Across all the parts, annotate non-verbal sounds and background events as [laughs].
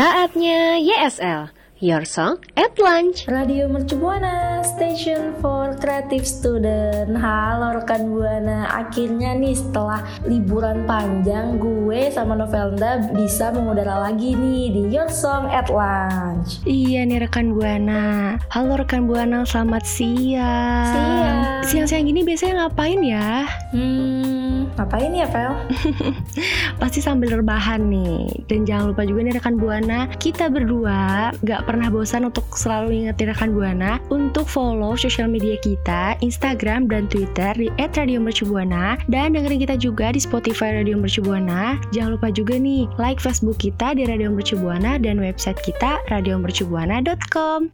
Saatnya YSL, Your Song at Lunch. Radio Mercu Buana, Station for Creative Student. Halo rekan Buana, akhirnya nih setelah liburan panjang gue sama Novelda bisa mengudara lagi nih di Your Song at Lunch. Iya nih rekan Buana. Halo rekan Buana, selamat siang. Siang. Siang-siang gini biasanya ngapain ya? Hmm, ngapain ya Vel? [laughs] Pasti sambil rebahan nih. Dan jangan lupa juga nih rekan Buana, kita berdua gak pernah bosan untuk selalu ingetin rekan Buana untuk follow sosial media kita, Instagram dan Twitter di @radiomercubuana dan dengerin kita juga di Spotify Radio Mercu Buana. Jangan lupa juga nih like Facebook kita di Radio Mercu Buana dan website kita radiomercubuana.com.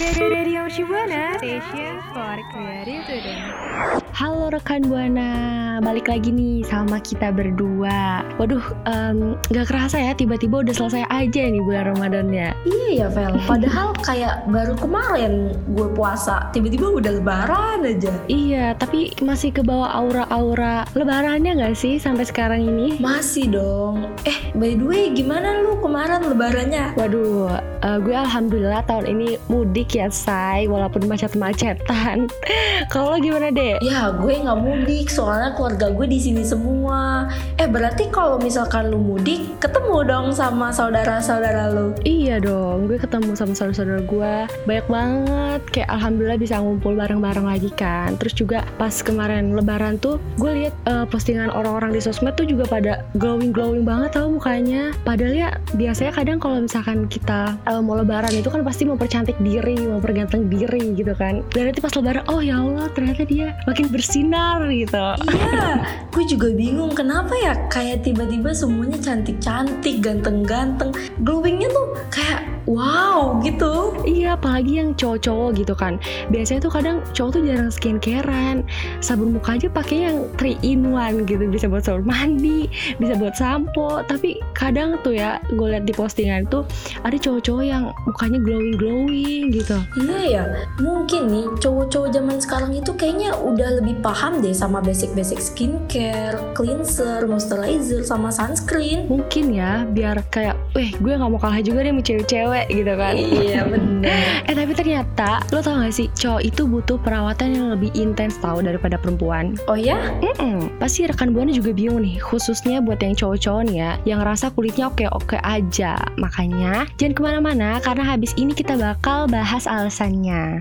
Radio Shibuana Station for Creative. Halo rekan Buana, balik lagi nih sama kita berdua. Waduh, em, gak kerasa ya tiba-tiba udah selesai aja nih bulan Ramadannya. Iya ya Vel, [laughs] padahal kayak baru kemarin gue puasa, tiba-tiba udah lebaran aja. Iya, tapi masih ke bawah aura-aura lebarannya gak sih sampai sekarang ini? Masih dong. Eh, by the way, gimana lu kemarin lebarannya? Waduh, eh, gue alhamdulillah tahun ini mudik ya say, walaupun macet-macetan. [laughs] Kalau gimana deh? Ya gue nggak mudik soalnya keluarga gue di sini semua. Eh berarti kalau misalkan lu mudik ketemu dong sama saudara-saudara lu. Iya dong, gue ketemu sama saudara-saudara gue banyak banget. Kayak alhamdulillah bisa ngumpul bareng-bareng lagi kan. Terus juga pas kemarin Lebaran tuh, gue lihat eh, postingan orang-orang di sosmed tuh juga pada glowing glowing banget tau mukanya. Padahal ya biasanya kadang kalau misalkan kita eh, mau Lebaran itu kan pasti mempercantik diri, memperganteng diri gitu kan. Dan nanti pas Lebaran, oh ya Allah ternyata dia makin bersinar gitu. Iya, gue juga bingung kenapa ya kayak tiba-tiba semuanya cantik-cantik, ganteng-ganteng. Glowingnya tuh kayak wow gitu. Iya, apalagi yang cowok-cowok gitu kan. Biasanya tuh kadang cowok tuh jarang skincarean. Sabun muka aja pakai yang 3 in 1 gitu. Bisa buat sabun mandi, bisa buat sampo. Tapi kadang tuh ya, gue liat di postingan tuh ada cowok-cowok yang mukanya glowing-glowing gitu. Iya ya, mungkin nih cowok-cowok zaman sekarang itu kayaknya udah lebih paham deh sama basic-basic skincare, cleanser, moisturizer, sama sunscreen. Mungkin ya, biar kayak, weh gue gak mau kalah juga deh sama cewek-cewek gitu kan. Iya bener. [laughs] Eh tapi ternyata, lo tau gak sih, cowok itu butuh perawatan yang lebih intens tau daripada perempuan. Oh ya? Mm-mm. Pasti rekan buana juga bingung nih, khususnya buat yang cowok-cowok nih ya, yang ngerasa kulitnya oke-oke aja. Makanya jangan ke mana-mana karena habis ini kita bakal bahas alasannya.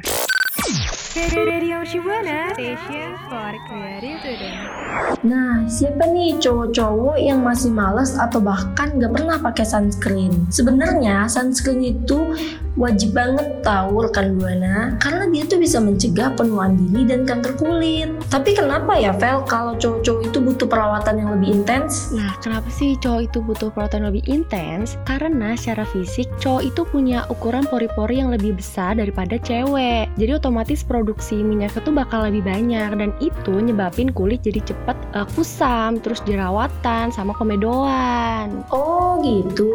Student. Nah, siapa nih cowok-cowok yang masih malas atau bahkan gak pernah pakai sunscreen? Sebenarnya sunscreen itu wajib banget tahu rekan buana karena dia tuh bisa mencegah penuaan dini dan kanker kulit. Tapi kenapa ya Vel kalau cowok-cowok itu butuh perawatan yang lebih intens? Nah, kenapa sih cowok itu butuh perawatan lebih intens? Karena secara fisik cowok itu punya ukuran pori-pori yang lebih besar daripada cewek. Jadi otomatis produksi minyaknya tuh bakal lebih banyak dan itu nyebabin kulit jadi cepet eh, kusam, terus jerawatan sama komedoan. Oh gitu.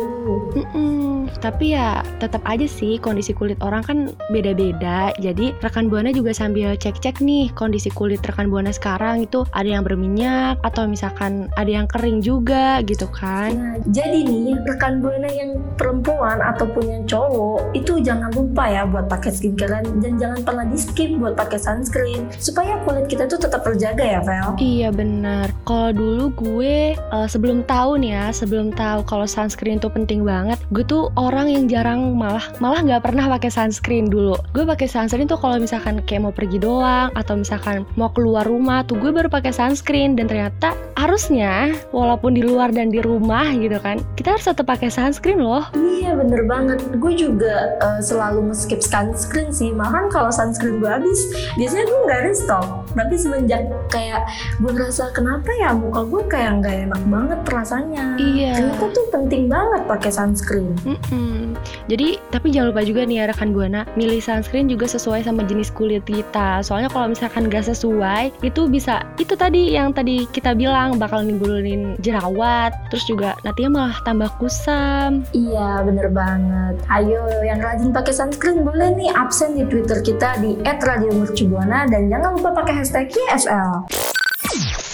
Mm-mm. Tapi ya tetap aja sih sih kondisi kulit orang kan beda-beda. Jadi rekan buana juga sambil cek-cek nih kondisi kulit rekan buana sekarang itu ada yang berminyak atau misalkan ada yang kering juga gitu kan. Nah, jadi nih rekan buana yang perempuan ataupun yang cowok itu jangan lupa ya buat pakai skincare dan jangan pernah di skip buat pakai sunscreen supaya kulit kita tuh tetap terjaga ya Vel. Iya benar. Kalau dulu gue eh, sebelum tahu nih ya, sebelum tahu kalau sunscreen itu penting banget, gue tuh orang yang jarang malah malah nggak pernah pakai sunscreen dulu. Gue pakai sunscreen tuh kalau misalkan kayak mau pergi doang atau misalkan mau keluar rumah tuh gue baru pakai sunscreen dan ternyata harusnya walaupun di luar dan di rumah gitu kan, kita harus tetap pakai sunscreen loh. Iya bener banget. Gue juga eh, selalu skip sunscreen sih. Malahan kalau sunscreen gue habis, biasanya gue nggak restock. Tapi semenjak kayak gue ngerasa kenapa ya muka gue kayak nggak enak banget rasanya. Iya. Ternyata tuh penting banget pakai sunscreen. Mm-mm. Jadi tapi jangan lupa juga nih ya rekan buana milih sunscreen juga sesuai sama jenis kulit kita. Soalnya kalau misalkan gak sesuai itu bisa itu tadi yang tadi kita bilang bakal nimbulin jerawat, terus juga nantinya malah tambah kusam. Iya bener banget. Ayo yang rajin pakai sunscreen boleh nih absen di Twitter kita di @radiomercubuana dan jangan lupa pakai hashtag YSL.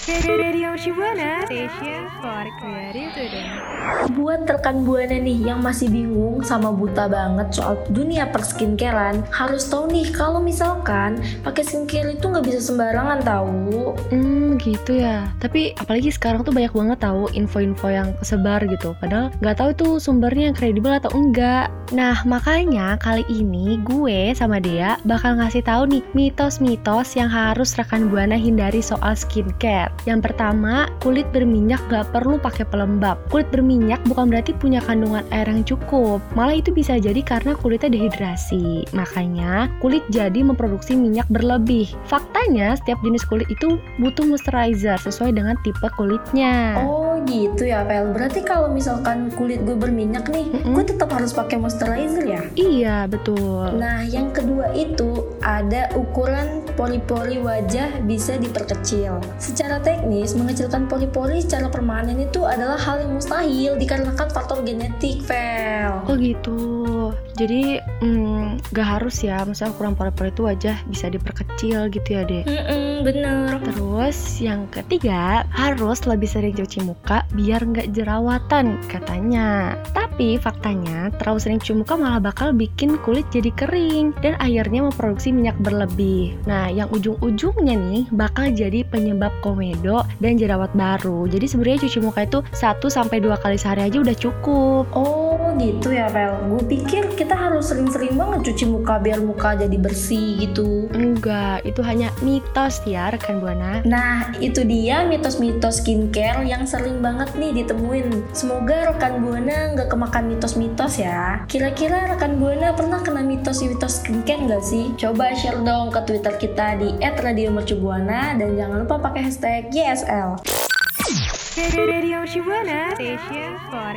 For. Buat rekan buana nih yang masih bingung sama buta banget soal dunia perskincarean, harus tahu nih kalau misalkan pakai skincare itu nggak bisa sembarangan tahu. Hmm gitu ya. Tapi apalagi sekarang tuh banyak banget tahu info-info yang kesebar gitu. Padahal nggak tahu tuh sumbernya yang kredibel atau enggak. Nah makanya kali ini gue sama Dea bakal ngasih tahu nih mitos-mitos yang harus rekan buana hindari soal skincare. Yang pertama, kulit berminyak gak perlu pakai pelembab. Kulit berminyak bukan berarti punya kandungan air yang cukup. Malah itu bisa jadi karena kulitnya dehidrasi. Makanya kulit jadi memproduksi minyak berlebih. Faktanya setiap jenis kulit itu butuh moisturizer sesuai dengan tipe kulitnya. Oh gitu ya Pel. Berarti kalau misalkan kulit gue berminyak nih, Mm-mm. gue tetap harus pakai moisturizer ya. Iya betul. Nah, yang kedua itu ada ukuran pori-pori wajah bisa diperkecil. Secara teknis, mengecilkan pori-pori secara permanen itu adalah hal yang mustahil dikarenakan faktor genetik, Vel. Oh gitu. Jadi hmm, gak harus ya, misalnya ukuran pori-pori itu wajah bisa diperkecil gitu ya deh. Mm-mm, bener. Terus yang ketiga harus lebih sering cuci muka biar nggak jerawatan katanya. Tapi faktanya terlalu sering cuci muka malah bakal bikin kulit jadi kering dan akhirnya memproduksi minyak berlebih. Nah yang ujung-ujungnya nih bakal jadi penyebab komedo dan jerawat baru. Jadi sebenarnya cuci muka itu 1 sampai dua kali sehari aja udah cukup. Oh gitu ya, Vel. Gue pikir kita harus sering-sering banget cuci muka biar muka jadi bersih gitu. Enggak, itu hanya mitos ya rekan buana. Nah, itu dia mitos-mitos skincare yang sering banget nih ditemuin. Semoga rekan Buana nggak kemakan mitos-mitos ya. Kira-kira rekan Buana pernah kena mitos-mitos skincare nggak sih? Coba share dong ke Twitter kita di @radiomercubuana dan jangan lupa pakai hashtag YSL. Station for.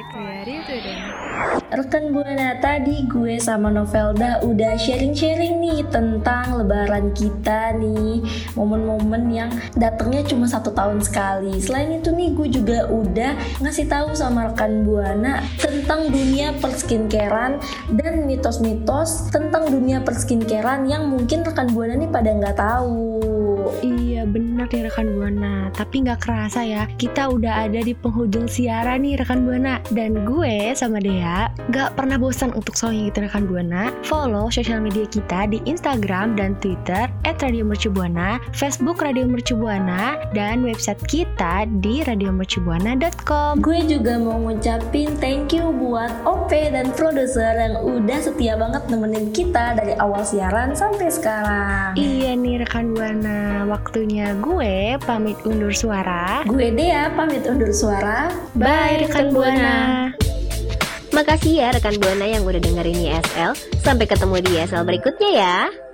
Rekan Buana tadi gue sama Novelda udah sharing-sharing nih tentang lebaran kita nih. Momen-momen yang datangnya cuma satu tahun sekali. Selain itu nih gue juga udah ngasih tahu sama rekan Buana Tentang dunia perskincarean dan mitos-mitos tentang dunia perskincarean yang mungkin rekan Buana nih pada nggak tahu. Iya benar nih rekan Buana. Tapi nggak kerasa ya Kita udah ada di penghujung siaran nih rekan Buana. Dan gue sama Dea Gak pernah bosan untuk selalu ngingetin rekan Buana. Follow sosial media kita di Instagram dan Twitter At Radio Mercubuana Facebook Radio Mercubuana Dan website kita di radiomercubuana.com Gue juga mau ngucapin thank you buat OP dan produser yang udah setia banget nemenin kita dari awal siaran sampai sekarang. Iya nih rekan Buana Waktunya gue pamit undur suara Gue Dea pamit undur suara. Bye rekan Buana Makasih ya rekan Buana yang udah dengerin YSL. Sampai ketemu di YSL berikutnya ya.